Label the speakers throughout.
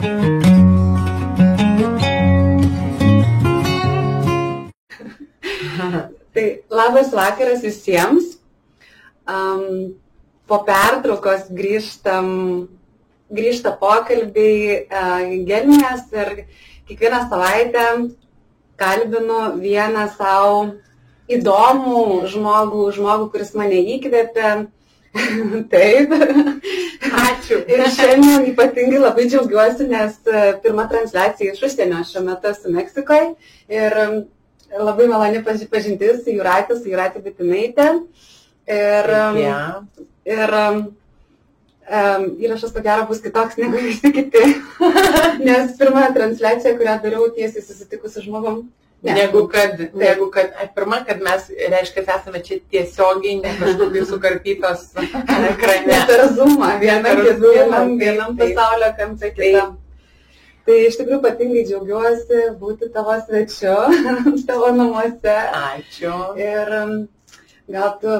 Speaker 1: Tai labas vakaras visiems. Um, po pertraukos grįžtam, grįžta pokalbiai uh, gelmės ir kiekvieną savaitę kalbinu vieną savo įdomų žmogų, žmogų, kuris mane įkvėpė. Taip.
Speaker 2: Ačiū.
Speaker 1: Ir šiandien ypatingai labai džiaugiuosi, nes pirma transliacija iš užsienio šiuo metu esu Meksikoje. Ir labai maloni pažintis su Juratė, su Juratė Bitinaitė. Ir,
Speaker 2: Yeah.
Speaker 1: ir um, įrašas ko gero bus kitoks negu visi kiti. Nes pirmąją transliaciją, kurią dariau tiesiai susitikus su žmogum. Ne.
Speaker 2: Negu kad, negu kad, pirma, kad mes, reiškia, esame čia tiesiogiai, ne kažkur tai sukarpytos
Speaker 1: Ne
Speaker 2: ekrane.
Speaker 1: per zoomą, vienam, vienam, vienam, pasaulio kampe kitam. Tai iš tikrųjų ypatingai džiaugiuosi būti tavo svečiu, tavo namuose.
Speaker 2: Ačiū.
Speaker 1: Ir gal tu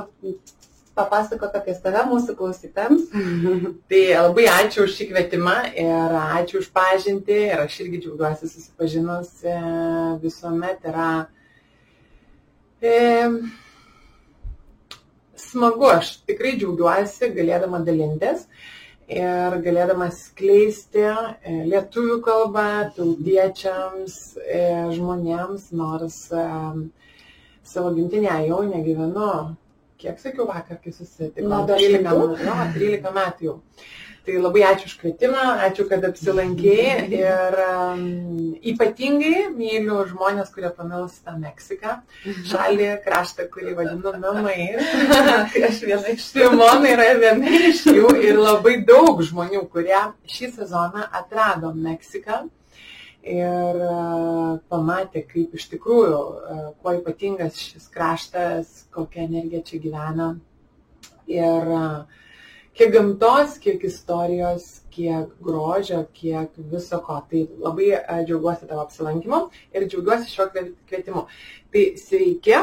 Speaker 1: papasakok apie save mūsų klausytams.
Speaker 2: Tai labai ačiū už šį kvietimą ir ačiū už pažintį ir aš irgi džiaugiuosi susipažinus visuomet yra e, smagu, aš tikrai džiaugiuosi galėdama dalintis ir galėdama skleisti e, lietuvių kalbą tautiečiams, e, žmonėms, nors e, savo gimtinėje jau negyvenu. Kiek sakiau vakar, kai susitikome?
Speaker 1: Nuo
Speaker 2: 13
Speaker 1: dešimtų?
Speaker 2: metų. Jo, 13 metų jau. Tai labai ačiū už kvietimą, ačiū, kad apsilankėjai ir um, ypatingai myliu žmonės, kurie pamilsta Meksiką, šalį, kraštą, kurį vadinu namais.
Speaker 1: Tai aš viena iš
Speaker 2: Simona yra viena iš jų ir labai daug žmonių, kurie šį sezoną atrado Meksiką ir e, pamatė, kaip iš tikrųjų, e, kuo ypatingas šis kraštas, kokia energija čia gyvena. Ir e, kiek gamtos, kiek istorijos, kiek grožio, kiek viso ko. Tai labai džiaugiuosi tavo apsilankimu ir džiaugiuosi šiuo kvietimu. Tai sveiki,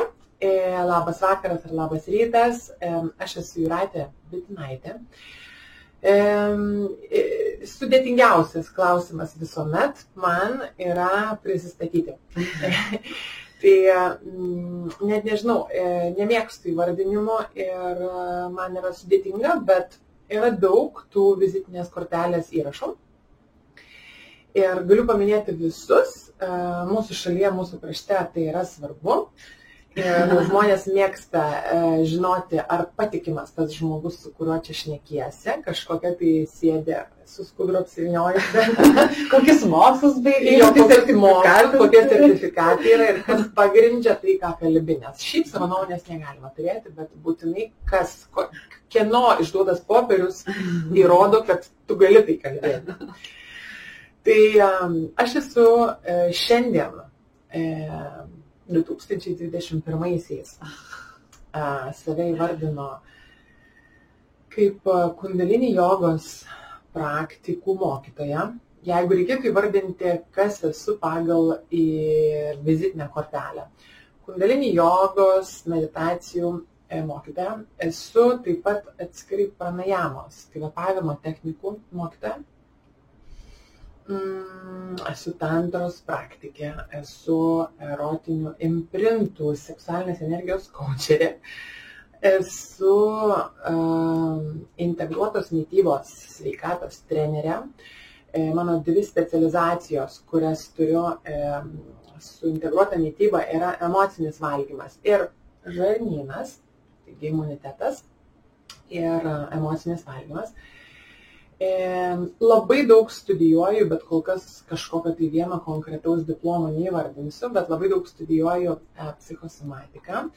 Speaker 2: labas vakaras ar labas rytas. Aš esu Juratė Bitinaitė. Sudėtingiausias klausimas visuomet man yra prisistatyti. tai mm, net nežinau, e, nemėgstu įvardinimo ir e, man yra sudėtinga, bet yra daug tų vizitinės kortelės įrašų. Ir galiu paminėti visus, e, mūsų šalyje, mūsų krašte tai yra svarbu. Ir žmonės mėgsta e, žinoti, ar patikimas tas žmogus, su kuriuo čia šnekiesi, kažkokia tai sėdė su skudru apsiviniojusi.
Speaker 1: kokius mokslus baigė,
Speaker 2: kokie sertifikatai, yra ir kas pagrindžia tai, ką kalbi. Nes šiaip savo nuomonės negalima turėti, bet būtinai kas, ko, kieno išduodas popierius įrodo, kad tu gali tai kalbėti. Tai um, aš esu e, šiandien e, 2021-aisiais a, save įvardino kaip kundalinį jogos praktikų mokytoja. Jeigu reikėtų įvardinti, kas esu pagal vizitinę kortelę. Kundalinį jogos, meditacijų e, mokytoja. Esu taip pat atskirai pranajamos, kvėpavimo technikų mokytoja. Mm, esu tantros praktikė, esu erotinių imprintų, seksualinės energijos kočerė, esu um, integruotos mytybos sveikatos trenerė. E, Mano dvi specializacijos, kurias turiu e, su integruota mytyba, yra emocinis valgymas ir žarnynas, taigi imunitetas ir e, emocinis valgymas. E, labai daug studijuoju, bet kol kas kažkokio tai vieno konkretaus diplomo neįvardinsiu, bet labai daug studijuoju e, psichosomatiką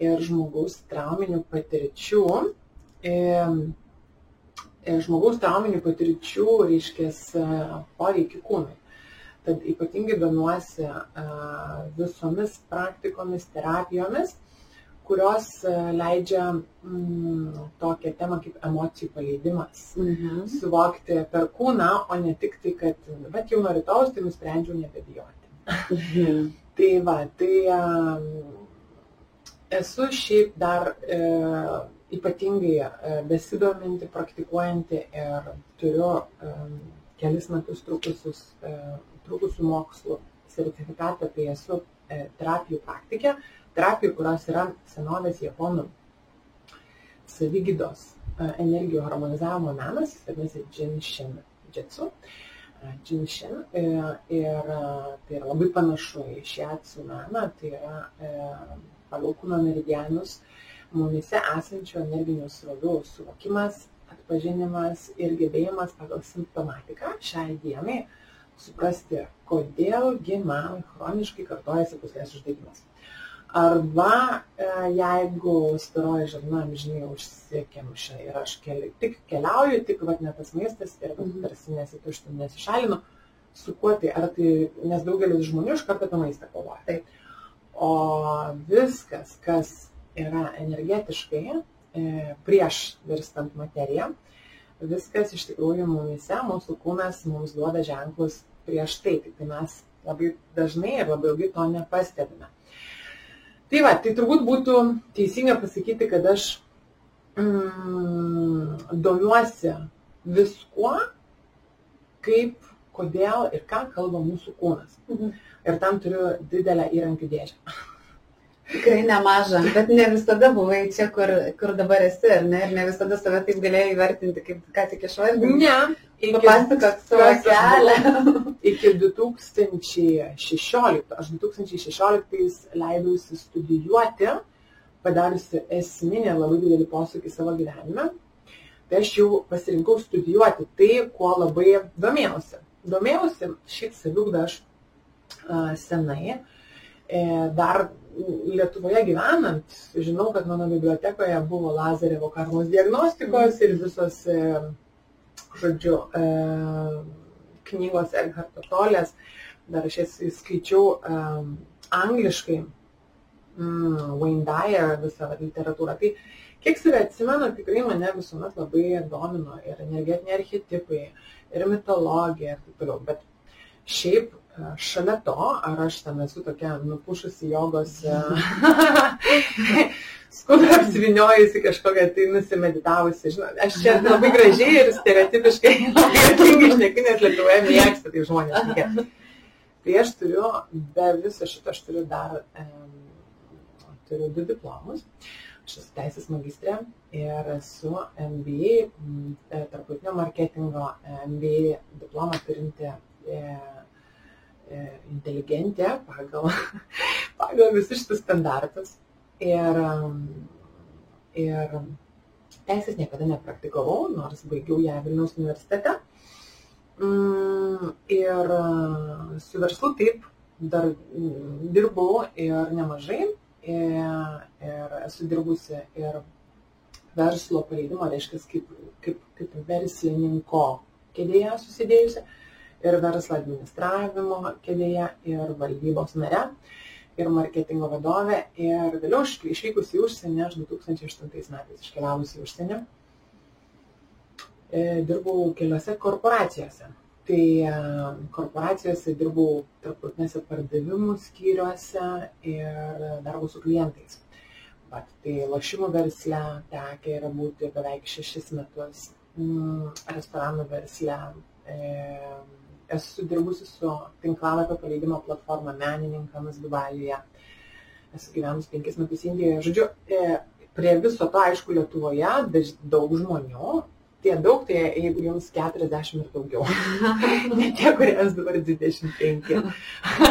Speaker 2: ir žmogaus trauminių patirčių. E, e, žmogaus trauminių patirčių, reiškia, poveikį kūnui. Tad ypatingai domiuosi e, visomis praktikomis, terapijomis, kurios e, leidžia mm, tokią temą kaip emocijų paleidimas
Speaker 1: Mhm.
Speaker 2: suvokti per kūną, o ne tik tai, kad, bet jau nuo rytojus tai nusprendžiau nebebijoti.
Speaker 1: Mhm.
Speaker 2: Tai va, tai um, esu šiaip dar e, ypatingai e, besidominti, praktikuojanti ir turiu e, kelis metus trukusius, e, trukusių mokslų sertifikatą, tai esu e, terapijų praktikė, terapijų, kurios yra senovės japonų savygydos e, energijų harmonizavimo menas, jis vadinasi Jinshin Jitsu. Jinshin ir tai yra labai panašu į šiatsų meną, tai yra pagal kūno meridianus mumise esančių energinių srovių suvokimas, atpažinimas ir gebėjimas pagal simptomatiką šiai dienai suprasti, kodėlgi man chroniškai kartojasi puslės uždegimas. Arba e, jeigu staroji žarna amžinai užsikemša ir aš keli, tik keliauju, tik vat, ne tas maistas ir vat,
Speaker 1: Mhm.
Speaker 2: tarsi nesituštin, nesišalinu, su kuo tai, ar tai, nes daugelis žmonių iš karto apie maistą galvoja.
Speaker 1: Taip.
Speaker 2: O viskas, kas yra energetiškai e, prieš virstant materiją, viskas iš tikrųjų mumise, mūsų kūnas mums duoda ženklus prieš tai, tik tai mes labai dažnai ir labai ilgai to nepastebime. Tai va, tai turbūt būtų teisinga pasakyti, kad aš mm, domiuosi viskuo, kaip, kodėl ir ką kalba mūsų kūnas.
Speaker 1: Mhm.
Speaker 2: Ir tam turiu didelę įrankių dėžę.
Speaker 1: Tikrai nemaža, bet ne visada buvai čia, kur, kur dabar esi, ne? Ir ne visada save taip galėjai įvertinti, kaip ką tik išvardinai.
Speaker 2: Ne.
Speaker 1: Papasakok savo kelią.
Speaker 2: iki 2016, aš 2016 leidausi studijuoti, padariusi esminę labai didelį posūkį savo gyvenime. Tai aš jau pasirinkau studijuoti tai, kuo labai domėjausi. Domėjausi šiaip saviugdą aš a, senai. E, dar Lietuvoje gyvenant, žinau, kad mano bibliotekoje buvo Lazarevo karmos diagnostikos ir visos, e, žodžiu, e, knygos Egharto Tolės. Dar aš jas skaičiau um, angliškai, mm, Wayne Dyer visą literatūrą. Tai kiek save atsimenu, tikrai mane visuomet labai domino ir energetiniai archetipai, ir mitologija ir taip toliau. Bet šiaip e, šalia to, ar aš ten esu tokia nupušusi jogos, skudurą apsiviniojusi kažkokią tai nusimeditavusi, žinot, aš čia labai gražiai ir stereotipiškai juokingai išnekiu, nes Lietuvoje mėgsta tai žmonės. šnekėt. Tai aš turiu, be viso šito, aš turiu dar, um, turiu du diplomus. Aš esu teisės magistrė ir esu MBA, tarptautinio marketingo MBA diplomą turinti e, e, inteligentė pagal, pagal visus šitus standartus. Ir, um, ir teisės niekada nepraktikavau, nors baigiau ją Vilniaus universitete. Mm, Ir uh, su verslu taip dar mm, dirbau ir nemažai. Ir, ir esu dirbusi ir verslo paleidimo, reiškia, kaip, kaip, kaip verslininko kėdėje susidėjusi, ir verslo administravimo kėdėje, ir valdybos nare, ir marketingo vadovė. Ir vėliau aš išvykusi į užsienį, aš 2008 metais iškeliavusi į užsienį, e, dirbau keliose korporacijose. Tai e, korporacijose dirbau tarptautinėse pardavimų skyriuose ir darbau su klientais. Vat, tai lošimų versle tekia yra būti beveik šešis metus, mm, restoranų versle. Esu dirbusi su tinklalapio paleidimo platforma menininkams Dubajuje. Esu gyvenus penkis metus Indijoje. Žodžiu, e, prie viso to, aišku, Lietuvoje daug žmonių. Tie daug, tai jeigu jums 40 ir daugiau. ne tie, kuriems dabar 25.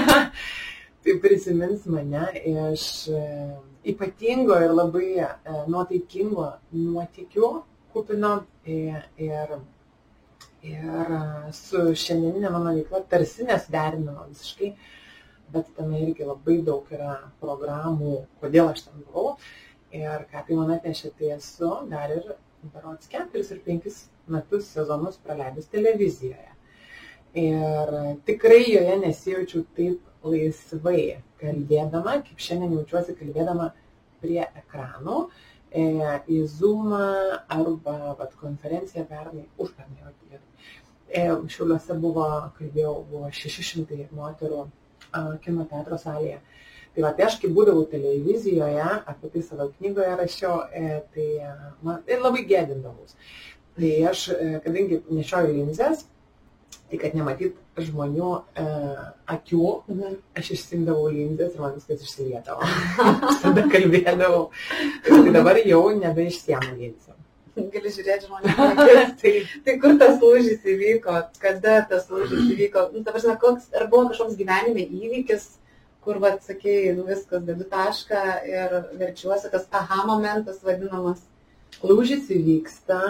Speaker 2: tai prisimins mane iš e, ypatingo ir labai e, nuotaikingo nuotikių kupino e, ir, ir e, su šiandieninė mano veikla tarsi nesuderinama visiškai, bet tame irgi labai daug yra programų, kodėl aš ten buvau ir ką tai man atnešė, tai esu dar ir berots keturis ir penkis metus sezonus praleidus televizijoje. Ir tikrai joje nesijaučiau taip laisvai kalbėdama, kaip šiandien jaučiuosi kalbėdama prie ekranų, e, į Zoomą arba vat, konferenciją pernai, užpernai, vat, e, Šiauliuose buvo, kalbėjau, buvo 600 moterų a, kino teatro salėje. Tai va, tai aš kai būdavau televizijoje, apie tai savo knygoje rašiau, e, tai man ir labai gėdindavus. Tai aš, e, kadangi nešioju linzės, Tai kad nematyt žmonių e, akių,
Speaker 1: Mhm.
Speaker 2: aš išsimdavau linzės ir man viskas išsilietavo. Tada kalbėdavau. Tai dabar jau nebeišsiemu linzę.
Speaker 1: Gali žiūrėti žmonės.
Speaker 2: tai
Speaker 1: Tai kur tas lūžis įvyko, kada tas lūžis įvyko, nu, ta prasme, koks, ar buvo kažkoks gyvenime įvykis, kur, va, sakėjai, nu, viskas, dedu tašką ir verčiuosi, tas aha momentas vadinamas.
Speaker 2: lūžis įvyksta.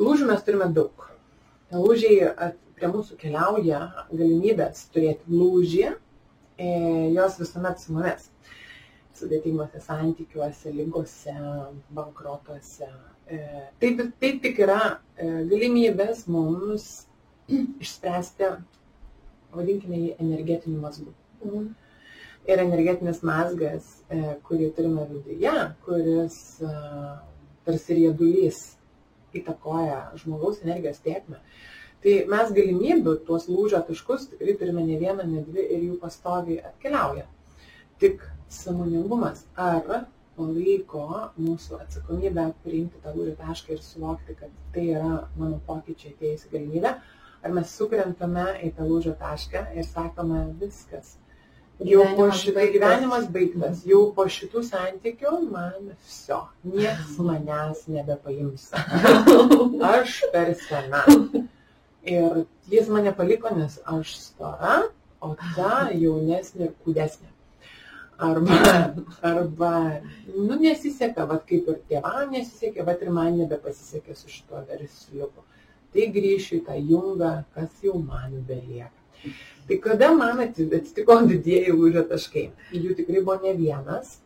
Speaker 2: Lūžių mes turime daug. Lūžiai at- prie mūsų keliauja galimybės turėti lūžį, e, jos visuomet su mumis. Sudėtingose santykiuose, lygose, bankrotuose. Taip, tai tik yra e, galimybės mums išspręsti, vadinkime jį energetiniu mazgu.
Speaker 1: Mhm.
Speaker 2: Ir energetinis mazgas, e, kurį turime viduje, kuris tarsi riedulys įtakoja žmogaus energijos tiekmę. Tai mes galimybių tuos lūžio taškus tikrai turime ne vieną, ne dvi ir jų pastoviai atkeliauja. Tik samoningumas ar palaiko mūsų atsakomybę priimti tą lūžio tašką ir suvokti, kad tai yra mano pokyčiai atėjusi galimybė, ar mes sukrentame į tą lūžio tašką ir sakome viskas. Jau po
Speaker 1: Gyvenimas
Speaker 2: šito
Speaker 1: baigtas.
Speaker 2: gyvenimas baigtas, jau po šitų santykių man viso, niekas manęs nebepaims. Aš per sena. Ir jis mane paliko, nes aš stora, o ta jaunesnė ir kūdesnė. Arba, arba, nu, nesiseka, va kaip ir tėvam nesisekė, va ir man nebepasisekė su šituo versliuku. Tai grįšiu į tą jungą, kas jau man belieka. Tai kada man atsitiko didieji lūžio taškai? Jų tikrai buvo ne vienas.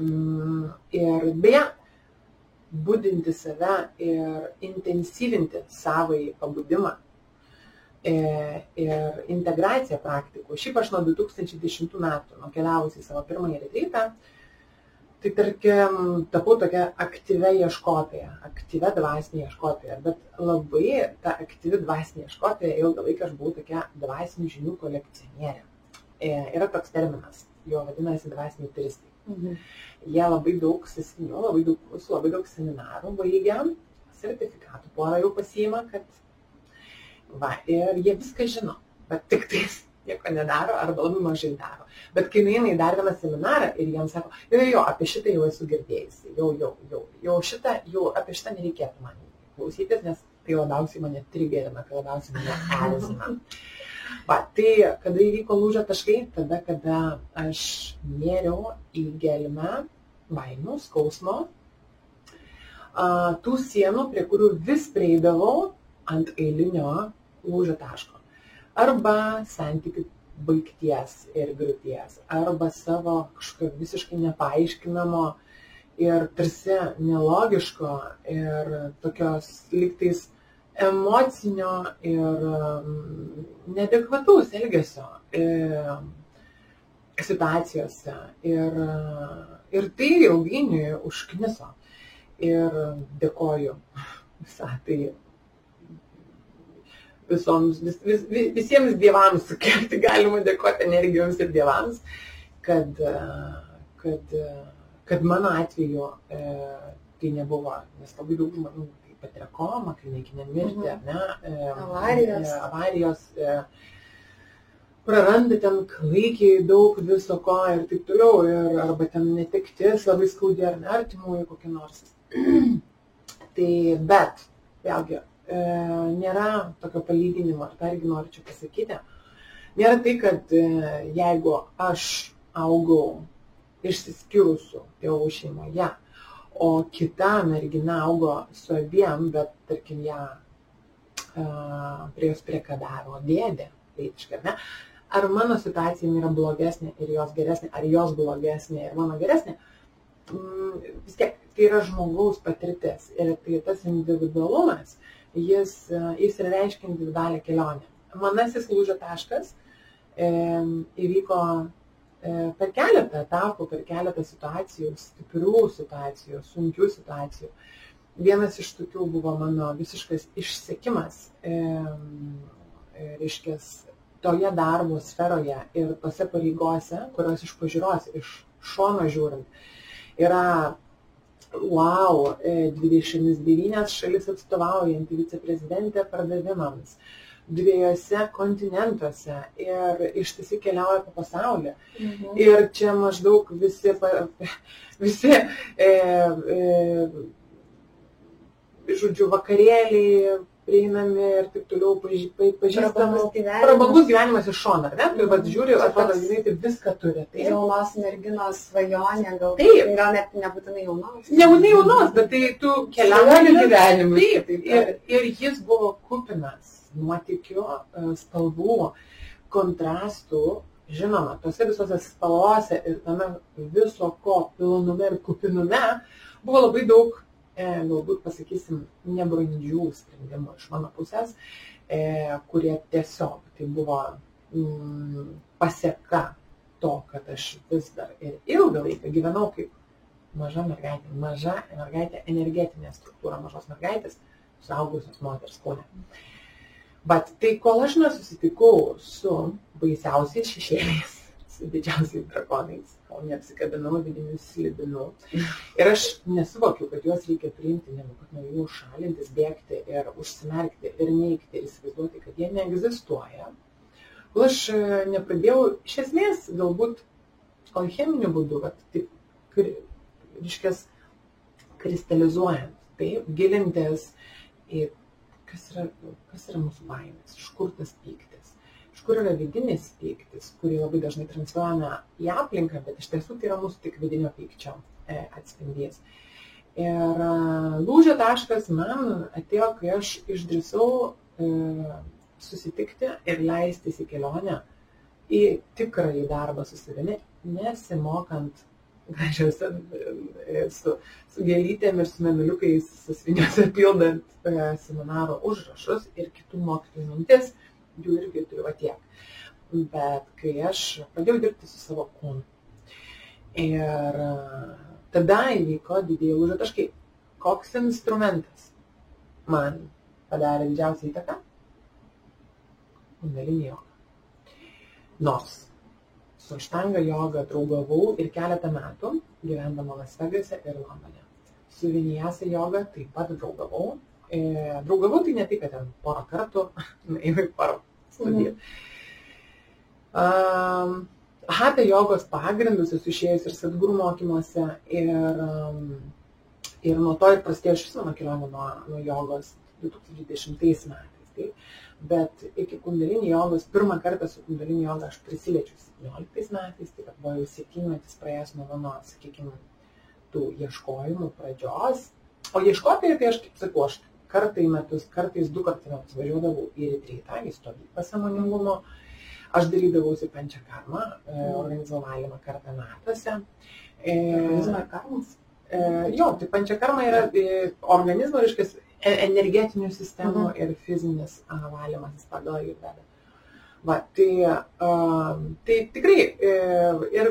Speaker 2: Mm, Ir beje, būdinti save ir intensyvinti savąjį pabudimą e, ir integraciją praktikų. Šiaip aš nuo 2010 metų, nukeliavusi į savo pirmąjį retreitą, tai tarkim, tapau tokia aktyvia ieškotoja, aktyvia dvasinė ieškotoja, bet labai ta aktyvi dvasinė ieškotoja ilgą laiką aš buvau tokia dvasinių žinių kolekcionierė. E, yra toks terminas, jo vadinasi dvasiniai turistai.
Speaker 1: Mhm.
Speaker 2: Jie labai daug sesinių, labai daug kursų, labai daug seminarų baigia, sertifikatų porą jau pasiima, kad va, ir jie viską žino, bet tik tais nieko nedaro arba labai mažai daro. Bet kai į dar vieną seminarą ir jiems sako, jo, jo, apie šitą jau esu girdėjusi, jau, jau, jau, jau šitą, jau apie šitą nereikėtų man klausytis, nes tai labiausiai mane trigerina, tai labiausiai mane erzina. Va, tai kada įvyko lūžio taškai, tada, kada aš nėriau į gelmę baimių, skausmo, tų sienų, prie kurių vis prieidavau ant eilinio lūžio taško. Arba santykių baigties ir griūties, arba savo kažkokio visiškai nepaaiškinamo ir tarsi nelogiško ir tokios liktais emocinio ir um, nedekvataus elgesio e, situacijose. Ir, ir tai ilgainiui užkniso. Ir dėkoju visą tai visoms, vis, vis, vis- visiems dievams, tai galima dėkoti energijoms ir dievams, kad, e, kad, e, kad mano atveju e, tai nebuvo, nes labai daug žmonių patiria komą, klinikinę mirtį,
Speaker 1: Mhm.
Speaker 2: ne? E,
Speaker 1: Avarijos.
Speaker 2: E, avarijos e, praranda ten klaikiai daug viso ko ir taip toliau, ir arba ten netektis labai skaudi ar ne artimųjų kokį nors. tai bet, vėlgi, e, nėra tokio palyginimo, ar tą irgi noriu čia pasakyti. Nėra tai, kad e, jeigu aš augau išsiskyrusių tėvų šeimoje, o kita mergina augo su abiem, bet tarkim ją a, prie jos priekabavo dėdė, tai ne? Ar mano situacija yra blogesnė ir jos geresnė, ar jos blogesnė ir mano geresnė, mm, vis tiek tai yra žmogaus patirtis ir tai tas individualumas, jis, e, jis ir reiškia individualią kelionę. Manasis lūžio taškas e, įvyko e, per keletą etapų, per keletą situacijų, stiprių situacijų, sunkių situacijų. Vienas iš tokių buvo mano visiškas išsekimas, e, e, reiškia, toje darbo sferoje ir tose pareigose, kurios iš pažiūros, iš šono žiūrint, yra wow, e, 29 šalis atstovaujanti viceprezidentė pardavimams, dviejose kontinentuose ir ištisai keliauja po pasaulį.
Speaker 1: Mhm.
Speaker 2: Ir čia maždaug visi, visi e, e, žodžiu, vakarėliai prieinami ir taip toliau pažįstami.
Speaker 1: Prabangus gyvenimas.
Speaker 2: Prabangus gyvenimas iš šono, ar ne? Tai vad žiūri, atrodo, jinai tai viską turi. Tai
Speaker 1: Jaunos merginos svajonė, gal,
Speaker 2: Taip.
Speaker 1: gal net nebūtinai jaunos.
Speaker 2: Nebūtinai jaunos, bet tai tu keliauji
Speaker 1: Svajonių gyvenimas,
Speaker 2: Taip,
Speaker 1: kitaip
Speaker 2: ir, ir jis buvo kupinas nuotikių, e, spalvų, kontrastų. Žinoma, tose visose spalvose ir tame viso ko pilnume ir kupinume buvo labai daug, e, galbūt pasakysim, nebrandžių sprendimų iš mano pusės, e, kurie tiesiog tai buvo mm, pasieka to, kad aš vis dar ir ilgą laiką gyvenau kaip maža mergaitė, maža mergaitė, energetinė struktūra mažos mergaitės, suaugusios moters kūne. Bet tai kol aš nesusitikau su baisiausiais šešėliais, su didžiausiais drakonais, kol neapsikabinau vidinių slibinų. Ir aš nesuvokiau, kad juos reikia priimti, negu kad nuo jų šalintis, bėgti ir užsimerkti ir neikti įsivaizduoti, kad jie neegzistuoja. Kol aš e, nepradėjau, iš esmės, galbūt alcheminiu būdu, bet taip, reiškias, kristalizuojant, taip, gilintis į kas yra, kas yra mūsų baimės, iš kur tas pyktis, kur yra vidinis pyktis, kurį labai dažnai transliuojame į aplinką, bet iš tiesų tai yra mūsų tik vidinio pykčio e, atspindys. Ir e, lūžio taškas man atėjo, kai aš išdrįsau e, susitikti ir leistis į kelionę, į tikrąjį darbą su savimi, nesimokant gražiausia e, su, su gėlytėm ir su menuliukais sasviniuose pildant e, seminaro užrašus ir kitų mokytojų mintis, jų irgi va tiek. Bet kai aš pradėjau dirbti su savo kūnu ir e, tada įvyko didieji lūžio taškai. Koks instrumentas man padarė didžiausią įtaką? Kundalinį jogą. Nors su štanga joga draugavau ir keletą metų, gyvendama Las Vegase ir Londone. Su Vinijasa joga taip pat draugavau. E, draugavau tai ne tai, kad ten porą kartų, ėjau į porą studijų. Um, Hatha jogos pagrindus esu išėjus ir sadgurų mokymuose ir, um, ir nuo to ir prasidėjo šis mano kelionė nuo, nuo jogos 2010 metais. Tai, bet iki kundalinį jogos, pirmą kartą su kundalinį joga aš prisiliečiau 17 metais, tai buvo jau septynmetis praėjęs nuo mano, sakykime, tų ieškojimų pradžios. O ieškotojai, tai aš kaip sakau, aš kartą į metus, kartais du kartus metus važiuodavau į retreatą, į stovyklą sąmoningumo. Aš darydavausi pančią karmą, e, organizavau valymą kartą metuose. E,
Speaker 1: Organizmo karmas.
Speaker 2: E, jo, tai pančiakarma yra e, organizmo, reiškia, energetinių sistemų
Speaker 1: Mhm.
Speaker 2: ir fizinis a, valymasis pagal judvedą. Va, tai, a, tai tikrai e, ir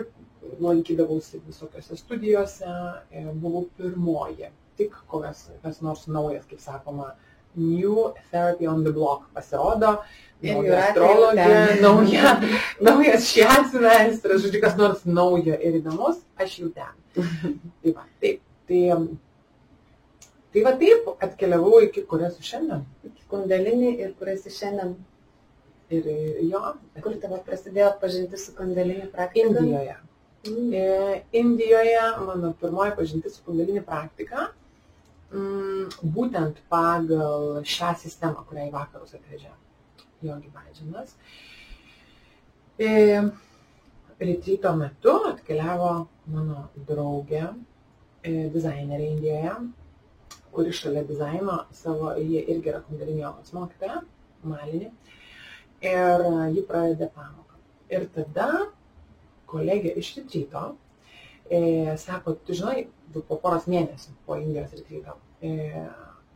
Speaker 2: lankydavausi visokiose studijose, e, buvau pirmoji, tik kokias kas nors naujas, kaip sakoma, New Therapy on the Block pasirodo,
Speaker 1: Ir
Speaker 2: nauja
Speaker 1: ten.
Speaker 2: nauja, naujas šias semestras, žodžiu, kas nors naujo ir įdomus, aš jau ten. Tai va, taip. Tai, tai va taip atkeliavau iki kur esu šiandien.
Speaker 1: Kundalinį ir kur esi šiandien.
Speaker 2: Ir jo,
Speaker 1: Kur tavo prasidėjo pažinti su kundalinį praktika?
Speaker 2: Indijoje.
Speaker 1: Mm.
Speaker 2: E, Indijoje mano pirmoji pažintis su kundalinį praktika, būtent pagal šią sistemą, kurią į vakarus atvežė Jogi Badžinas. E, Retryto metu atkeliavo mano draugė, e, dizainerė Indijoje, kuri šalia dizaino savo, jie irgi yra kundalinio jogos mokytoja, malinė, ir ji pradeda pamoką. Ir tada kolegė iš retryto e, sako, tu žinai, po poros mėnesių po Indijos retryto,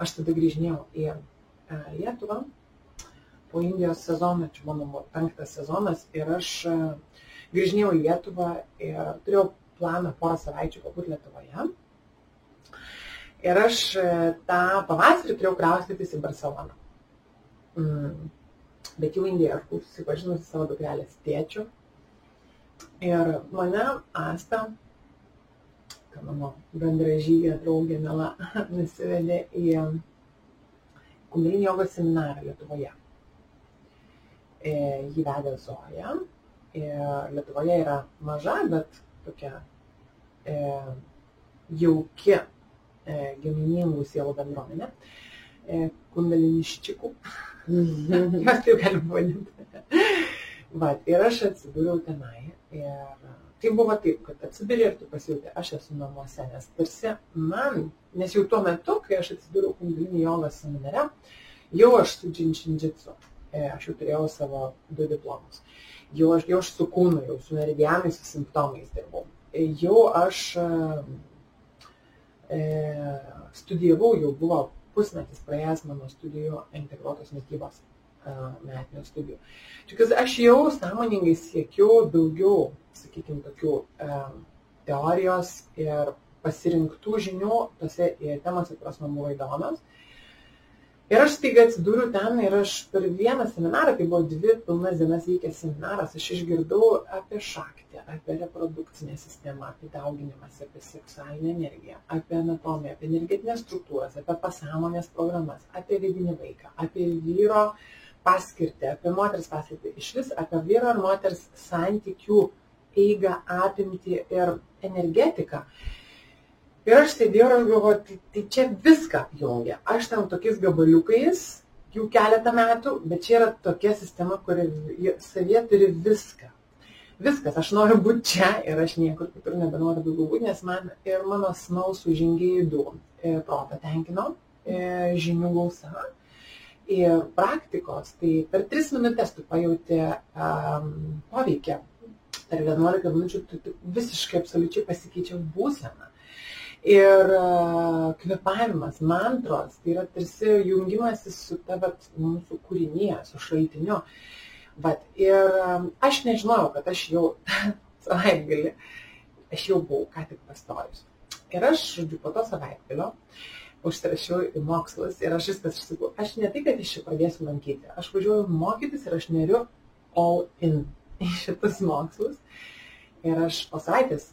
Speaker 2: aš tada grįžinėjau į e, Lietuvą po Indijos sezono, čia mano buvo penktas sezonas ir aš e, grįžinėjau į Lietuvą ir turėjau planą porą savaičių galbūt Lietuvoje. Ir aš e, tą pavasarį turėjau kraustytis į Barceloną. Mm. Bet jau Indijoje aš buvau susipažinusi savo dukrelės tėčiu. Ir mane Asta, ta mano bendražygė draugė Mela, nusivedė į kundalinį jogos seminarą Lietuvoje. E, jį vedė Zoja. Ir Lietuvoje yra maža, bet tokia e, jauki e, giminingų sielų bendruomenė. E, kundaliniščikų. Mes taip galim vadinti. Va, ir aš atsidūriau tenai. Ir tai buvo taip, kad atsidūrė ir tu pasijutė, aš esu namuose, nes tarsi man, nes jau tuo metu, kai aš atsidūriau kundalinį jogos seminare, jau aš su džinčinjitsu, e, aš jau turėjau savo du diplomus. Jau aš, jau aš su kūnu, jau su meridianais, su simptomais dirbau. E, jau aš e, studijavau, jau buvo pusmetis praėjęs mano studijų integruotos mytybos metinių studijų. Čia, kad aš jau sąmoningai siekiu daugiau, sakykime, tokių teorijos ir pasirinktų žinių tose temose, kurios man buvo įdomios. Ir aš staiga atsidūriau ten ir aš per vieną seminarą, tai buvo dvi pilnas dienas vykęs seminaras, aš išgirdau apie šaktį, apie reprodukcinę sistemą, apie dauginimąsi, apie seksualinę energiją, apie anatomiją, apie energetinės struktūras, apie pasąmonės programas, apie vidinį vaiką, apie vyro uh, paskirtį, apie moters paskirtį, iš vis apie vyro ir moters santykių eigą, apimti ir energetiką. Ir aš sėdėjau ir galvoju, tai, tai čia viską apjungia. Aš tam tokiais gabaliukais jau keletą metų, bet čia yra tokia sistema, kuri savie turi viską. Viskas, aš noriu būti čia ir aš niekur kitur nebenoriu daugiau būti, nes man ir mano smalsų žingėjų e, protą tenkino e, žinių gausa ir praktikos, tai per 3 minutės tu pajauti um, poveikį. Per 11 minučių tu, tu visiškai absoliučiai pasikeičia būsena. Ir uh, kvepavimas, mantros, tai yra tarsi jungimasis su tavo mūsų kūrinyje, su šaltiniu. Vat, ir um, aš nežinojau, kad aš jau savaitgalį, aš jau buvau ką tik pastojus. Ir aš, žodžiu, po to savaitgalio užsirašiau į mokslus ir aš viskas išsakau, aš ne tai, kad iš čia pradėsiu lankyti, aš važiuoju mokytis ir aš neriu all in į šitus mokslus. Ir aš po savaitės,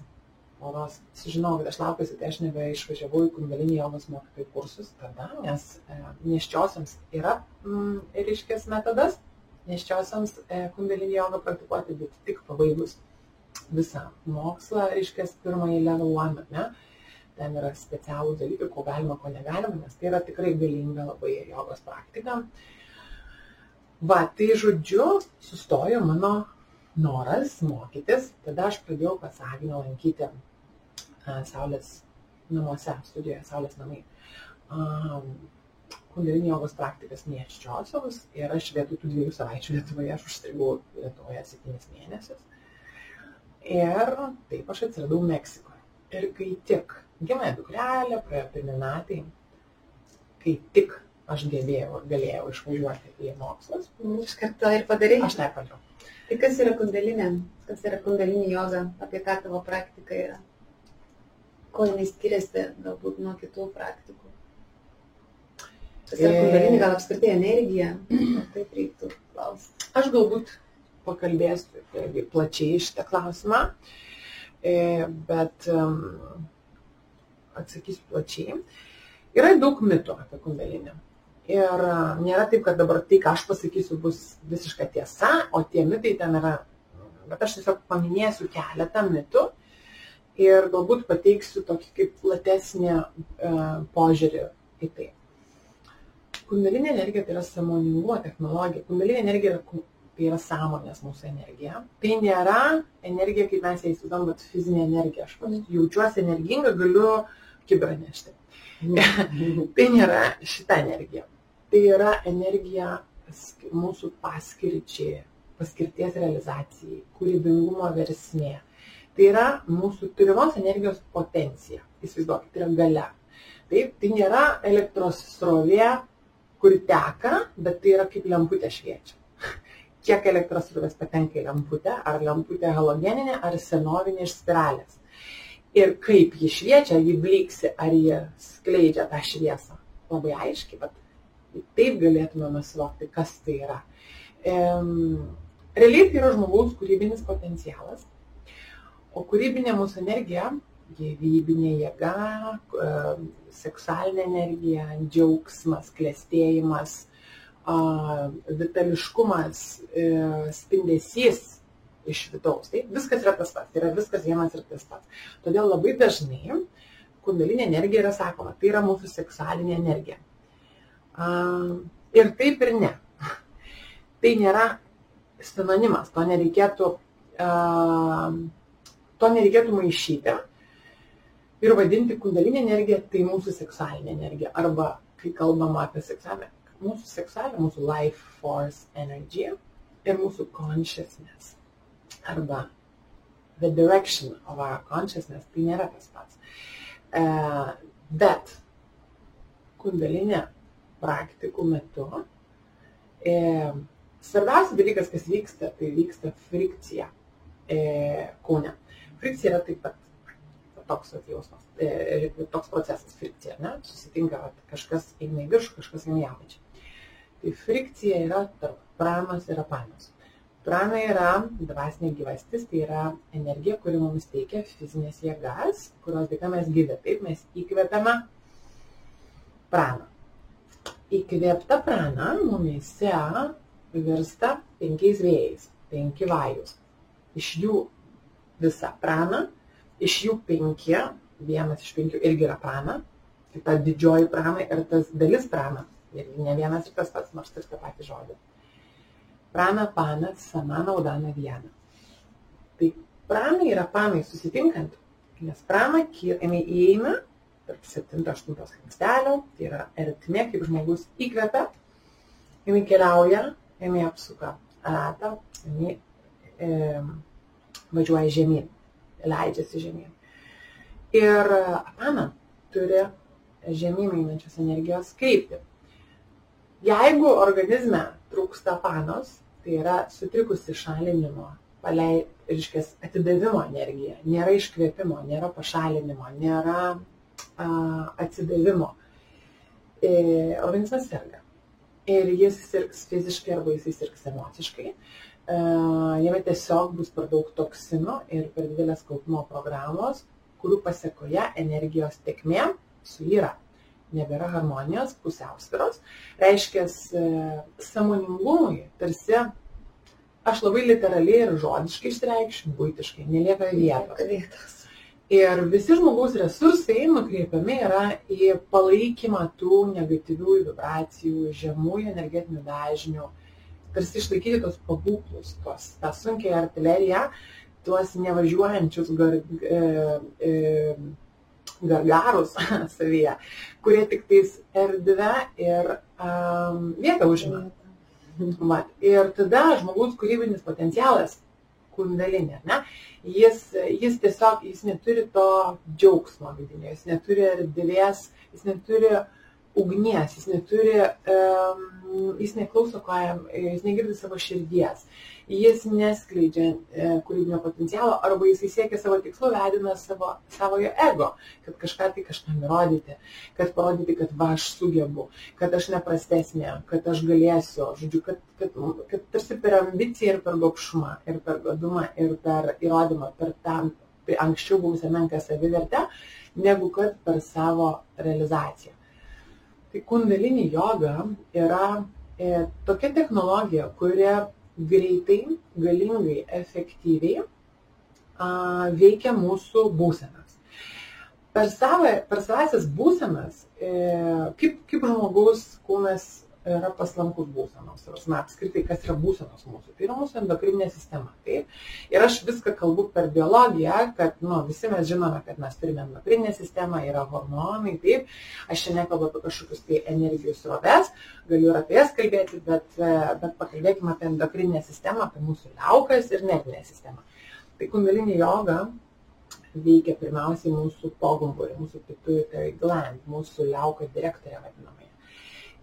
Speaker 2: poros, sužinojau, kad aš laukiuosi, tai aš nebeišvažiavau į kundalinį jogos mokytojų kursus tada, nes e, neščiosiams yra, mm, reiškės, metodas, neščiosiams e, kundalinį jogą praktikuoti, bet tik pabaigus visą mokslą, reiškės, pirmąjį level one, ne? Ten yra specialūs dalykai, ko galima, ko negalima, nes tai yra tikrai galinga labai jogos praktika. Va, tai žodžiu, sustojo mano noras mokytis, tada aš pradėjau pas Agnę lankyti a, Saulės namuose, studijoje Saulės namai. Kundalinį jogos praktikas neščiosios ir aš vietoj tų dviejų savaičių Lietuvoje, aš užstrigau Lietuvoje septynis mėnesius. Ir taip aš atsiradau Meksikoje. Ir kai tik gimė dukrelė, praėjo pirmi metai, kai tik aš gebėjau ir galėjau išvažiuoti į mokslus.
Speaker 1: Iš karto ir padarai.
Speaker 2: Aš tai padariau.
Speaker 1: Tai kas yra kundalinė? Kas yra kundalinė joga? Apie ką tavo praktika yra? Ko jinai skiriasi galbūt nuo kitų praktikų? Kas yra kundalinė, gal apskritai energija? Taip reiktų klausti.
Speaker 2: Aš galbūt pakalbėsiu plačiai šitą klausimą, e, bet atsakysiu plačiai. Yra daug mitų apie kundalinį. Ir nėra taip, kad dabar tai, ką aš pasakysiu, bus visiška tiesa, o tie mitai ten yra. Bet aš tiesiog paminėsiu keletą mitų ir galbūt pateiksiu tokį kaip platesnį uh, požiūrį į tai. Kundalinė energija tai yra samoningumo technologija. Kundalinė energija yra, tai yra sąmonės mūsų energija. Tai nėra energija, kaip mes ją įsivaizduojam, bet fizinė energija. Aš jaučiuosi energinga, galiu uh, kibirą nešti. tai nėra šita energija. Tai yra energija mūsų paskirčiai, paskirties realizacijai, kūrybingumo versmė. Tai yra mūsų turimos energijos potencija. Įsivaizduokit, tai yra gale. Taip, tai nėra elektros srovė, kuri teka, bet tai yra kaip lemputė šviečia. Kiek elektros srovės patenka į lemputę, ar lemputė halogeninė, ar senovinė iš spiralės ir kaip ji šviečia, ji blyksi, ar ji skleidžia tą šviesą. Labai aiškiai, bet taip galėtume suvokti, kas tai yra. Realiai tai yra žmogaus kūrybinis potencialas, o kūrybinė mūsų energija, gyvybinė jėga, seksualinė energija, džiaugsmas, klėstėjimas, vitališkumas, e, spindesys iš vidaus. Tai viskas yra tas pats, tai yra viskas vienas ir tas pats. Todėl labai dažnai kundalinė energija yra sakoma, tai yra mūsų seksualinė energija. Ir taip ir ne. Tai nėra sinonimas, to nereikėtų, to nereikėtų maišyti ir vadinti kundalinė energija, tai mūsų seksualinė energija. Arba, kai kalbama apie seksualinę, mūsų seksualinę, mūsų life force energy ir mūsų consciousness. Arba the direction of our consciousness, tai nėra tas pats. Uh, bet kundalinė praktikų metu e, svarbiausias dalykas, kas vyksta, tai vyksta frikcija e, kūne. Frikcija yra taip pat toks jausmas, toks procesas frikcija, ne? Susitinka, vat, kažkas eina į viršų, kažkas eina į apačią. Tai frikcija yra tarp pranos ir apanos. Prana yra dvasinė gyvastis, tai yra energija, kuri mums teikia fizinės jėgas, kurios dėka mes gyvė. Taip mes įkvepiame praną. Įkvėpta prana mumise virsta penkiais vėjais, penki vajus. Iš jų visa prana iš jų penki, vienas iš penkių irgi yra prana, tai ta didžioji prana ir tas dalis prana, irgi ne vienas ir tas pats, nors ir tą patį žodį. Prana, pana, samana, udana, viena. Tai prana yra panai susitinkant, nes prana, jinai įeina tarp 7-8 slankstelio, tai yra ertmė, kaip žmogus įkvepia, jinai keliauja, jinai apsuka ratą, jinai e, važiuoja žemyn leidžiasi žemyn. Ir apana turi žemyn einančios energijos kryptį. Jeigu organizme trūksta panos, tai yra sutrikusi šalinimo, palei, reiškia, atidavimo energija, nėra iškvėpimo, nėra pašalinimo, nėra a, atsidavimo, e, organizmas serga. Ir jis sirgs fiziškai arba jis sirgs emociškai. Jame tiesiog bus per daug toksinų ir per didelės kaupimo programos, kurių pasiekoje energijos tekmė suyra. Nebėra harmonijos, pusiausviros. Reiškia, samoningumui tarsi, aš labai literaliai ir žodiškai išreikščiau, būtiškai, nelieka vietos. Ir visi žmogaus resursai nukreipiami yra į palaikymą tų negatyvių vibracijų, žemųjų energetinių dažnių, tarsi išlaikyti tos pabūklus, tos, tą sunkiai artileriją, tuos nevažiuojančius gar, e, e, gargarus savyje, kurie tik tais erdvę ir um, vietą užima. Mat, ir tada žmogus kūrybinis potencialas, kundalinė, ne, jis, jis tiesiog, jis neturi to džiaugsmo vidinio, jis neturi erdvės, jis neturi uh, ugnies, jis neturi, um, jis neklauso, ko jam, jis negirdi savo širdies, jis neskleidžia e, kūrybinio potencialo arba jis siekia savo tikslų, vedina savo, savojo ego, kad kažką tai kažkam įrodyti, kad parodyti, kad va aš sugebu, kad aš neprastesnė, kad aš galėsiu, žodžiu, kad, kad, kad tarsi per ambiciją ir per gopšumą, ir per godumą, ir per įrodymą, per tam anksčiau buvusią menką savivertę, negu kad per savo realizaciją. Tai kundalini joga yra e, tokia technologija, kuria greitai, galingai, efektyviai a, veikia mūsų būsenas. Per, savo, per savasias būsenas, e, kaip, kaip žmogus kūnas yra paslankus būsenos. Na, apskritai, kas yra būsenos mūsų. Tai yra mūsų endokrininė sistema. Taip? Ir aš viską kalbu per biologiją, kad nu, visi mes žinome, kad mes turime endokrininę sistemą, yra hormonai. Taip? Aš čia nekalbu apie kažkokius tai energijos roves, galiu ir apie jas kalbėti, bet, bet pakalbėkime apie endokrininę sistemą, apie mūsų liaukas ir nervinę sistemą. Tai kundalinė joga veikia pirmiausiai mūsų pogumburį, mūsų pituitary gland, mūsų liauką direktorę vadinamąją.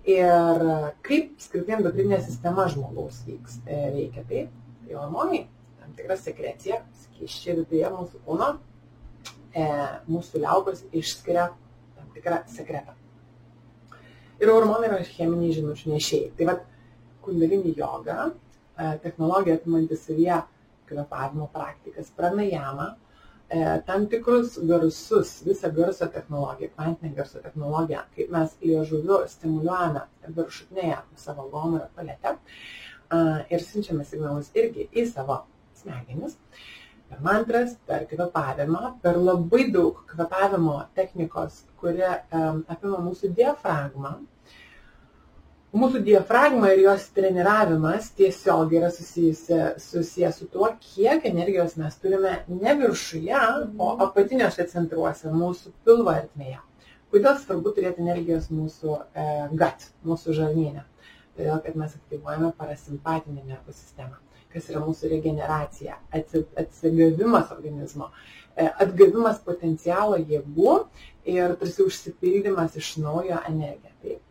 Speaker 2: Ir kaip skirtai endokrininė sistema žmogaus vyks, e, veikia taip, tai hormonai, tam tikra sekrecija, skyščiai viduje mūsų kūno, e, mūsų liaukos išskiria tam tikrą sekretą. Ir hormonai yra cheminiai žinučių nešėjai. Tai vad, kundalinį jogą, e, technologija apimanti savyje kvepavimo praktikas, pranajama, tam tikrus garsus, visą garso technologiją, kvantinę garso technologiją, kaip mes liežuviu stimuliuojame viršutinėje savo gomurio paletę ir siunčiame signalus irgi į savo smegenis. Per mantras, per kvepavimą, per labai daug kvepavimo technikos, kurie apima mūsų diafragmą, mūsų diafragma ir jos treniravimas tiesiog yra susijęs su tuo, kiek energijos mes turime ne viršuje, o apatiniuose centruose, mūsų pilvo ertmėje. Kodėl svarbu turėti energijos mūsų e, gut, mūsų žarnyne? Todėl, kad mes aktyvuojame parasimpatinę nervų sistemą, kas yra mūsų regeneracija, atsigavimas organizmo, e, atgavimas potencialo jėgų ir tarsi užsipildymas iš naujo energiją. Taip.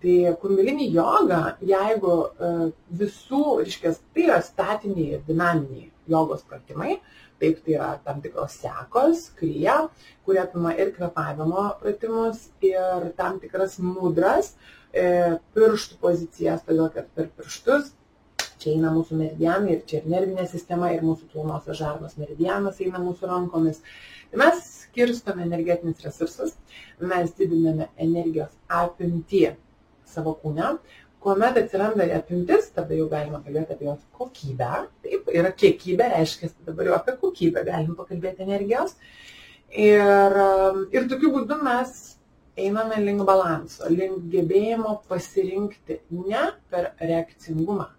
Speaker 2: Tai kundalini joga, jeigu uh, visų, reiškia, tai yra statiniai ir dinaminiai jogos pratimai, taip tai yra tam tikros sekos, kryja, kurie apima ir kvepavimo pratimus, ir tam tikras mudras, e, pirštų pozicijas, todėl kad per pirštus čia eina mūsų meridianai ir čia ir nervinė sistema, ir mūsų plonosios žarnos meridianas eina mūsų rankomis. Tai mes skirstome energetinius resursus, mes didiname energijos apimtį savo kūne, kuomet atsiranda apimtis, tada jau galima kalbėti apie jos kokybę. Taip, yra kiekybė, reiškia, dabar jau apie kokybę galim pakalbėti energijos. Ir, ir tokiu būdu mes einame link balanso, link gebėjimo pasirinkti ne per reakcingumą.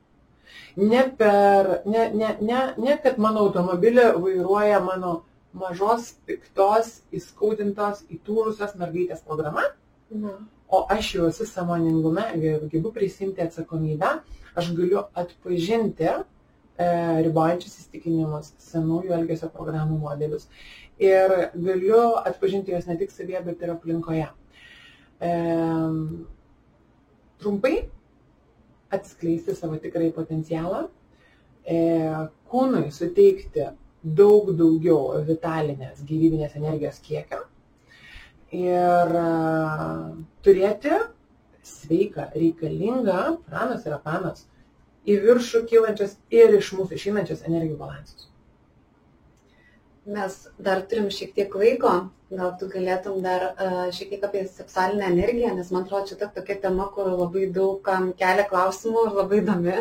Speaker 2: Ne, per, ne, ne, ne, ne kad mano automobilį vairuoja mano mažos, piktos, įskaudintos, įtūrusios mergaitės programa, mhm o aš jau esu samoningume, gebu prisimti atsakomybę, aš galiu atpažinti e, ribojančius įstikinimus, senųjų elgesio programų modelius. Ir galiu atpažinti juos ne tik savyje, bet ir aplinkoje. E, trumpai atskleisti savo tikrai potencialą, e, kūnui suteikti daug daugiau vitalinės gyvybinės energijos kiekio ir turėti sveiką, reikalingą, pranas yra pranas, į viršų kylančias ir iš mūsų išeinančias energijų balansus.
Speaker 1: Mes dar turim šiek tiek laiko, gal tu galėtum dar uh, šiek tiek apie seksualinę energiją, nes man atrodo, čia ta tokia tema, kur labai daug kam kelia klausimų ir labai įdomi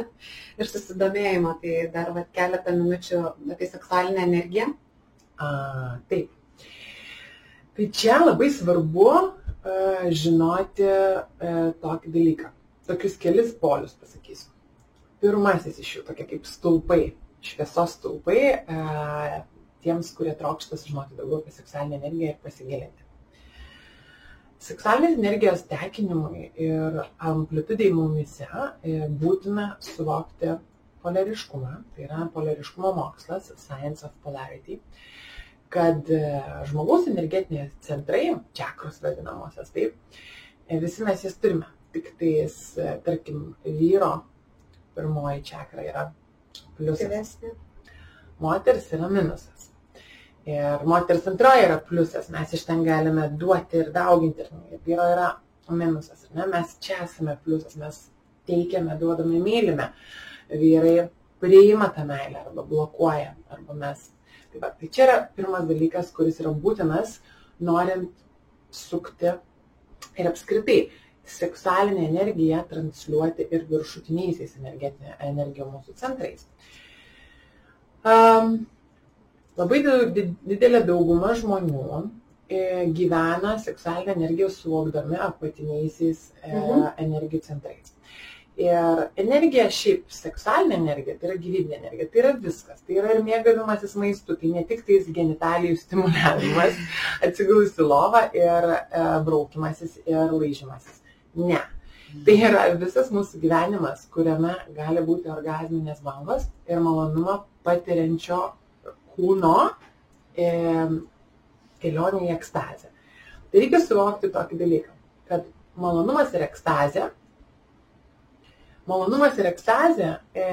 Speaker 1: ir susidomėjimo. Tai dar va, keletą minučių apie seksualinę energiją.
Speaker 2: Uh, taip, Tai čia labai svarbu uh, žinoti uh, tokį dalyką. Tokius kelis polius pasakysiu. Pirmasis iš jų tokie kaip stulpai, šviesos stulpai, uh, tiems, kurie trokšta sužinoti daugiau apie seksualinę energiją ir pasigilinti. Seksualinės energijos tekinimui ir amplitudai mumise būtina suvokti polariškumą, tai yra polariškumo mokslas, Science of Polarity. Uh, kad e, žmogaus energetiniai centrai, čakros vadinamosios, taip, e, visi mes jas turime. Tik tais, e, tarkim, vyro pirmoji čakra yra pliusas. Moters yra minusas. Ir moters antroji yra pliusas, mes iš ten galime duoti ir dauginti. Ir vyro yra minusas. Ne? Mes čia esame pliusas, mes teikiame, duodame, mylime. Vyrai priima tą meilę arba blokuoja, arba mes Tai, va, tai čia yra pirmas dalykas, kuris yra būtinas, norint sukti ir apskritai seksualinę energiją transliuoti ir viršutiniaisiais energija mūsų centrais. Um, labai didelė dauguma žmonių e, gyvena seksualinę energiją suvokdami apatiniaisiais e, mhm. energijų centrais. Ir energija šiaip, seksualinė energija, tai yra gyvybinė energija, tai yra viskas. Tai yra ir mėgavimasis maistu, tai ne tik tais genitalijų stimuliavimas, atsigulus į lovą ir e, braukimasis ir laižymasis. Ne. Tai yra visas mūsų gyvenimas, kuriame gali būti orgasminės bangos ir malonumą patiriančio kūno e, kelionė į ekstazę. Tai reikia suvokti tokį dalyką, kad malonumas ir ekstazė Malonumas ir ekstazė e,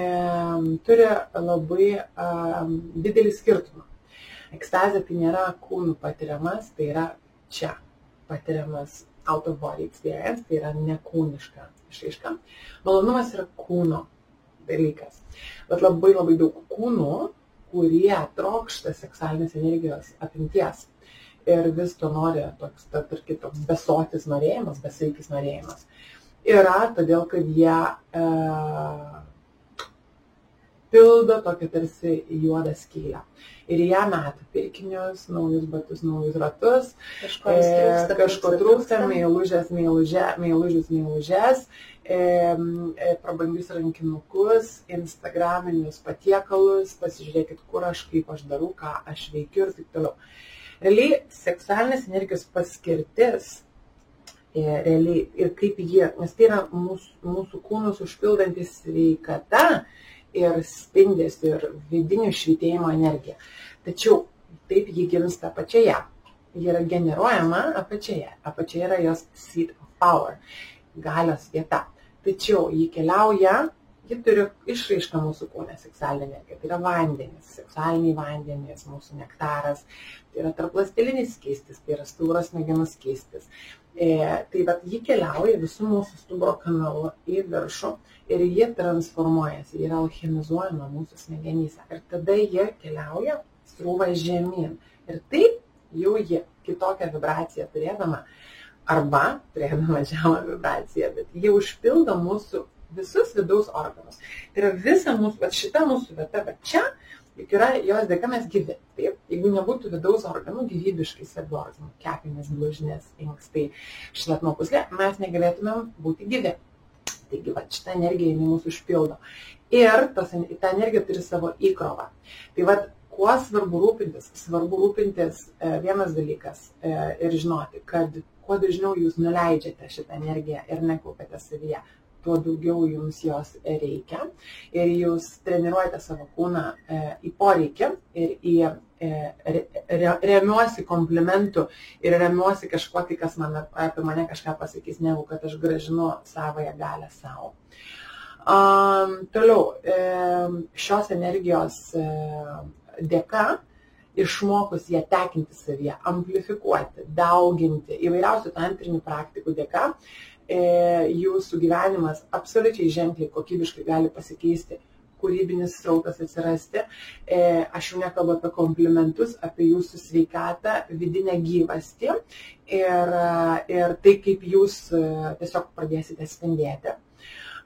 Speaker 2: turi labai e, didelį skirtumą. Ekstazė tai nėra kūnų patiriamas, tai yra čia patiriamas out of body experience, tai yra nekūniška išaiška. Malonumas yra kūno dalykas. Bet labai labai daug kūnų kurie trokšta seksualinės energijos apimties. Ir vis to nori toks, tarkim, toks besotis norėjimas, besaikis norėjimas. Yra todėl, kad jie e, pildo tokią tarsi juodą skylę. Ir ją meta pirkinius, naujus batus, naujus ratus,
Speaker 1: Kažko
Speaker 2: e,
Speaker 1: trūksta,
Speaker 2: kažko
Speaker 1: trūksta,
Speaker 2: meilužės, meilužė, meilužius, meilužės, e, e, prabangius rankinukus, instagraminius patiekalus, pasižiūrėkit, kur aš, kaip aš darau, ką aš veikiu ir taip toliau. Realiai seksualinės energijos paskirtis realiai ir kaip jie, nes tai yra mūsų, mūsų kūnus užpildantis sveikata ir spindės ir vidinių švitėjimo energija. Tačiau taip ji gimsta apačioje. Ji yra generuojama apačioje. Apačioje yra jos seat of power, galios vieta. Tačiau ji keliauja, ji turi išraišką mūsų kūne seksualinė energija. Tai yra vandenis, seksualiniai vandenys, mūsų nektaras, tai yra tarplastelinis skystis, tai yra stuburos smegenų skystis. E, tai bet ji keliauja visų mūsų stuburo kanalu į viršų ir ji transformuojasi, ji yra alchemizuojama mūsų smegenyse. Ir tada jie keliauja srūva žemyn. Ir taip jau ji kitokią vibraciją turėdama, arba turėdama žemą vibraciją, bet jie užpildo mūsų visus vidaus organus. Tai yra visa mūsų, va šita mūsų vieta, va čia, juk yra jos dėka mes gyvi. Taip, jeigu nebūtų vidaus organų, gyvybiškai svarbių organų, kepenys, blužnės, inkstai, šlapimo puslė, mes negalėtumėm būti gyvi. Taigi, va, šitą energiją jinai mūsų užpildo. Ir tos, ta energija turi savo įkrovą. Tai va, kuo svarbu rūpintis? Svarbu rūpintis e, vienas dalykas e, ir žinoti, kad kuo dažniau jūs nuleidžiate šitą energiją ir nekaupiate savyje, tuo daugiau jums jos reikia. Ir jūs treniruojate savo kūną e, į poreikį ir į e, re, re, remiuosi komplimentų ir remiuosi kažkuo tai, kas man apie mane kažką pasakys, negu kad aš gražinu savoją galę savo. Um, toliau, šios energijos e, dėka išmokus ją tekinti savyje, amplifikuoti, dauginti įvairiausių tantrinių praktikų dėka, jūsų gyvenimas absoliučiai ženkliai kokybiškai gali pasikeisti, kūrybinis srautas atsirasti. E, aš jau nekalbu apie komplimentus, apie jūsų sveikatą, vidinę gyvastį ir, ir tai, kaip jūs e, tiesiog pradėsite spindėti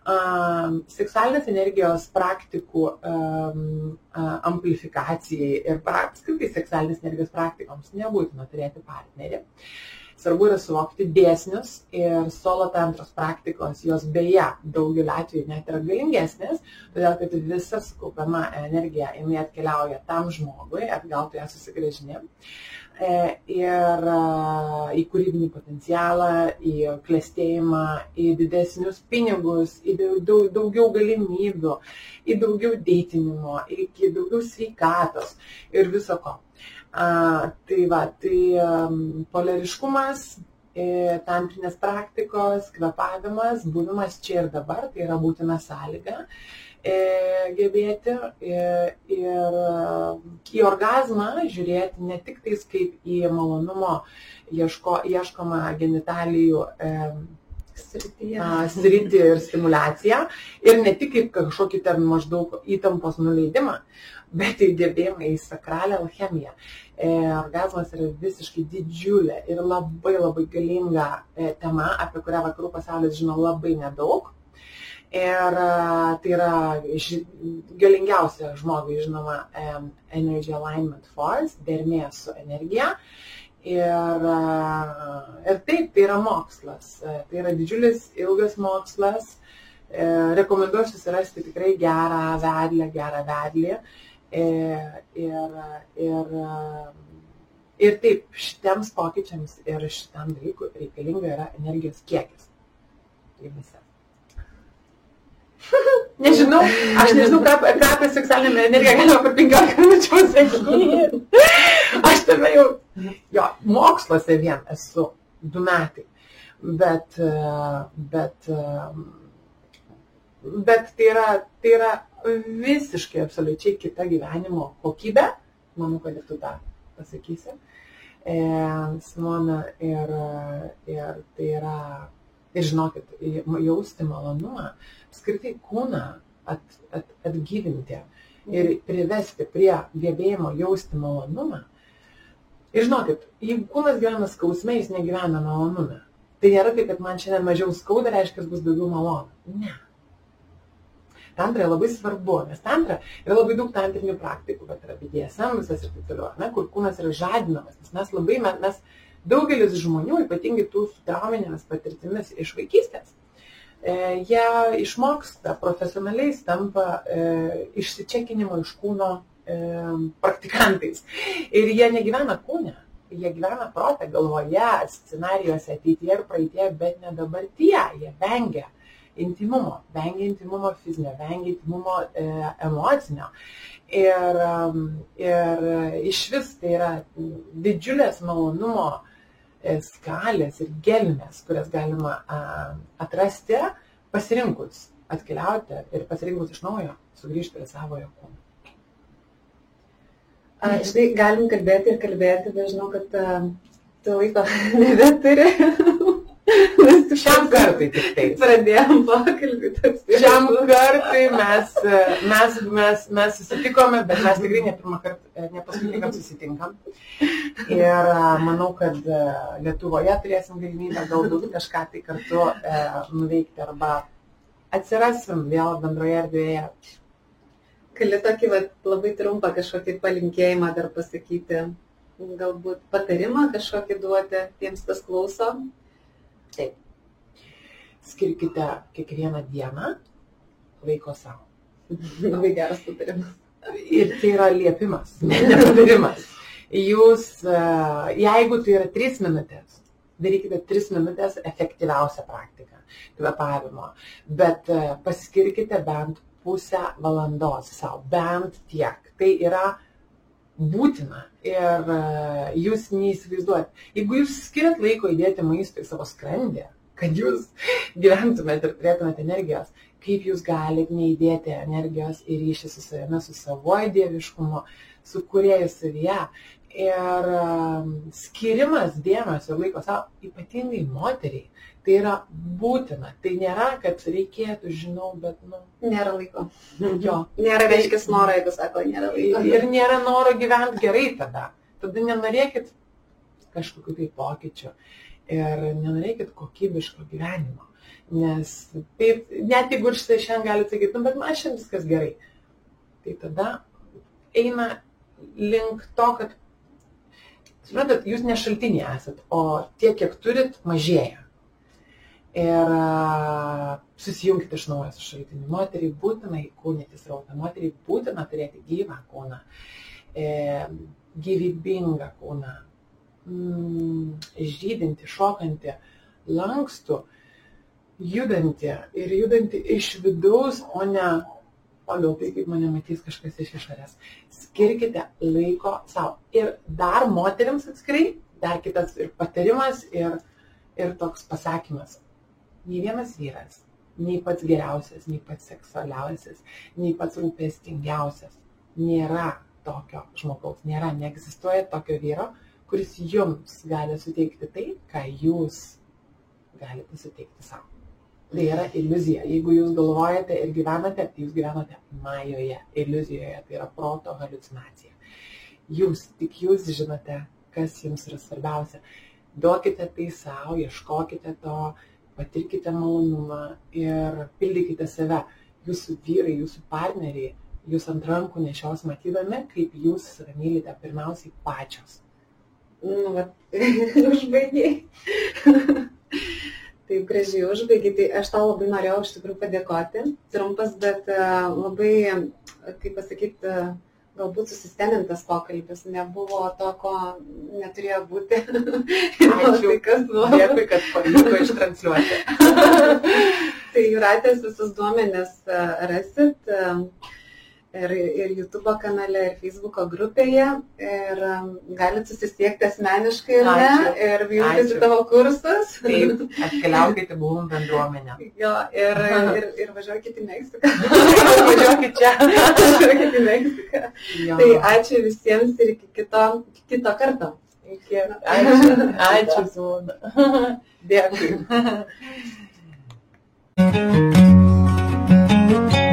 Speaker 2: seksualinės energijos praktikų uh, amplifikacijai ir apskritai seksualinės energijos praktikoms nebūtina turėti partnerį. Svarbu yra suvokti dėsnius ir solo tantros praktikos, jos beje daugeliu atveju net yra galingesnės, todėl kad visa sukaupiama energija jinai atkeliauja tam žmogui, atgal tu ją susigražini. E, ir į kūrybinį potencialą, į klėstėjimą, į didesnius pinigus, į daug, daugiau galimybių, į daugiau dėtinimo, iki daugiau sveikatos ir viso ko. Tai va, tai um, polariškumas, tantrinės praktikos, kvepavimas, buvimas čia ir dabar, tai yra būtina sąlyga e, gebėti ir į orgazmą žiūrėti ne tik tais kaip į malonumo ieško, ieškomą genitalijų
Speaker 1: Srityje.
Speaker 2: sritį ir stimulaciją ir ne tik kaip kažkokį ten maždaug įtampos nuleidimą, bet ir gebėjimą į sakralę alchemiją. E, orgasmas yra visiškai didžiulė ir labai labai galinga e, tema, apie kurią vakarų pasaulis žino labai nedaug. Ir e, tai yra ži, galingiausia žmogui žinoma e, Energy Alignment Force, dermė su energija. Ir, ir taip, tai yra mokslas. Tai yra didžiulis, ilgas mokslas. Rekomenduoju susirasti tikrai gerą vedlę, gerą vedlį. Ir, ir, ir taip, šitiems pokyčiams ir šitam dalykui reikalinga yra energijos kiekis. Tai visi. Nežinau, aš nežinau, ką, ką apie seksualinę energiją galima per 15 minučių pasakyti. Aš tame jau, jo, moksluose vien esu du metai, bet, bet, bet tai yra, tai yra visiškai absoliučiai kita gyvenimo kokybė, manau, kad tu tą pasakysi, e, Simona, ir, ir tai yra, ir žinokit, jausti malonumą, skirtai kūną at, at, atgyvinti, ir privesti prie gebėjimo jausti malonumą. Ir žinokit, jeigu kūnas gyvena skausme, jis negyvena malonume. Tai nėra tai, kad man šiandien mažiau skauda, reiškia, bus daugiau malonu. Ne. Tantra labai svarbu, nes tantra yra labai daug tantrinių praktikų, bet yra BDSM visas ir taip toliau, ne, kur kūnas yra žadinamas. Nes mes labai, mes, daugelis žmonių, ypatingai tų su trauminėmis patirtimis iš vaikystės, e, jie išmoksta profesionaliai, tampa e, išsičekinimo iš kūno praktikantais. Ir jie negyvena kūne, jie gyvena protę, galvoje, scenarijuose, ateityje ir praeitie, bet ne dabartyje, jie vengia intimumo, vengia intimumo fizinio, vengia intimumo e, emocinio. Ir, ir iš vis tai yra didžiulės malonumo e, skalės ir gelmės, kurias galima a, atrasti pasirinkus atkeliauti ir pasirinkus iš naujo sugrįžti prie savojo kūno.
Speaker 1: Štai galim kalbėti ir kalbėti, bet žinau, kad uh, tu laiko nebeturi.
Speaker 2: Šiam kartui tik tai.
Speaker 1: Pradėjom pokalbį.
Speaker 2: Šiam kartui mes, mes, mes, mes susitikome, bet mes tikrai ne pirmą kartą, ne paskutinį kartą susitinkam. Ir manau, kad Lietuvoje turėsim galimybę galbūt kažką tai kartu e, nuveikti arba atsirasim vėl bendroje erdvėje.
Speaker 1: Gali tokį va, labai trumpą kažkokį palinkėjimą dar pasakyti, galbūt patarimą kažkokį duoti tiems, kas klauso.
Speaker 2: Taip. Skirkite kiekvieną dieną laiko savo.
Speaker 1: Labai geras patarimas.
Speaker 2: Ir tai yra liepimas, ne patarimas. Jūs, e, jeigu tai yra 3 minutės, darykite 3 minutės efektyviausią praktiką kvepavimo, bet e, paskirkite bent pusę valandos savo, bent tiek. Tai yra būtina ir e, jūs neįsivaizduojat. Jeigu jūs skiriat laiko įdėti maistui savo skrandį, kad jūs gyventumėte ir turėtumėte energijos, kaip jūs galite neįdėti energijos į ryšį su savimi, su savoju dieviškumu, su kurieju savyje. Ir um, skirimas dėmesio laiko savo, ypatingai moteriai, tai yra būtina. Tai nėra, kad reikėtų, žinau, bet, nu.
Speaker 1: Nėra laiko.
Speaker 2: Jo.
Speaker 1: Nėra reiškia noro, jeigu sako, nėra laiko.
Speaker 2: Ir nėra noro gyventi gerai tada. Tada nenorėkit kažkokiu tai pokyčiu. Ir nenorėkit kokybiško gyvenimo. Nes taip, net jeigu ir štai šiandien galite sakyti, nu, bet man šiandien viskas gerai. Tai tada eina link to, kad suprantat, jūs ne šaltiniai esat, o tiek, kiek turit, mažėja. Ir susijungti iš naujo su šaltiniu. Moteriai būtina įkūnyti srautą, moteriai būtina turėti gyvą kūną, e, gyvybingą kūną, mm, žydinti, šokantį, lankstų, judantį ir judantį iš vidaus, o ne pagal tai, kaip mane matys kažkas iš išorės. Skirkite laiko savo. Ir dar moteriams atskirai, dar kitas ir patarimas, ir, ir toks pasakymas. Nei vienas vyras, nei pats geriausias, nei pats seksualiausias, nei pats rūpestingiausias nėra tokio žmogaus, nėra, neegzistuoja tokio vyro, kuris jums gali suteikti tai, ką jūs galite suteikti savo. Tai yra iliuzija. Jeigu jūs galvojate ir gyvenate, tai jūs gyvenate majoje, iliuzijoje, tai yra proto halucinacija. Jūs, tik jūs žinote, kas jums yra svarbiausia. Duokite tai savo, ieškokite to, patirkite malonumą ir pildykite save. Jūsų vyrai, jūsų partneriai, jūs ant rankų nešios matydami, kaip jūs save mylite pirmiausiai pačios.
Speaker 1: Nu, va, užbaigiai. Taip gražiai užbaigiai, tai aš tau labai norėjau iš tikrųjų padėkoti. Trumpas, bet uh, labai, kaip pasakyti, uh, galbūt susistemintas pokalbis, nebuvo to, ko neturėjo būti.
Speaker 2: Ačiū, tai kas. Dėkui, kad pavyko ištransliuoti.
Speaker 1: tai Juratės visus duomenis uh, rasit. Ir, ir YouTube kanale, ir Facebook grupėje. Ir um, galite susisiekti asmeniškai ir ne, ir jungtis į tavo kursus.
Speaker 2: Taip, atkeliaukite buvum bendruomenę.
Speaker 1: Jo, ir, ir, ir važiuokite į Meksiką.
Speaker 2: važiuokite čia.
Speaker 1: važiuokite į Meksiką. Jo. Tai ačiū visiems ir iki kito, kito karto.
Speaker 2: Iki. Ačiū, ačiū, Zūna. Dėkui.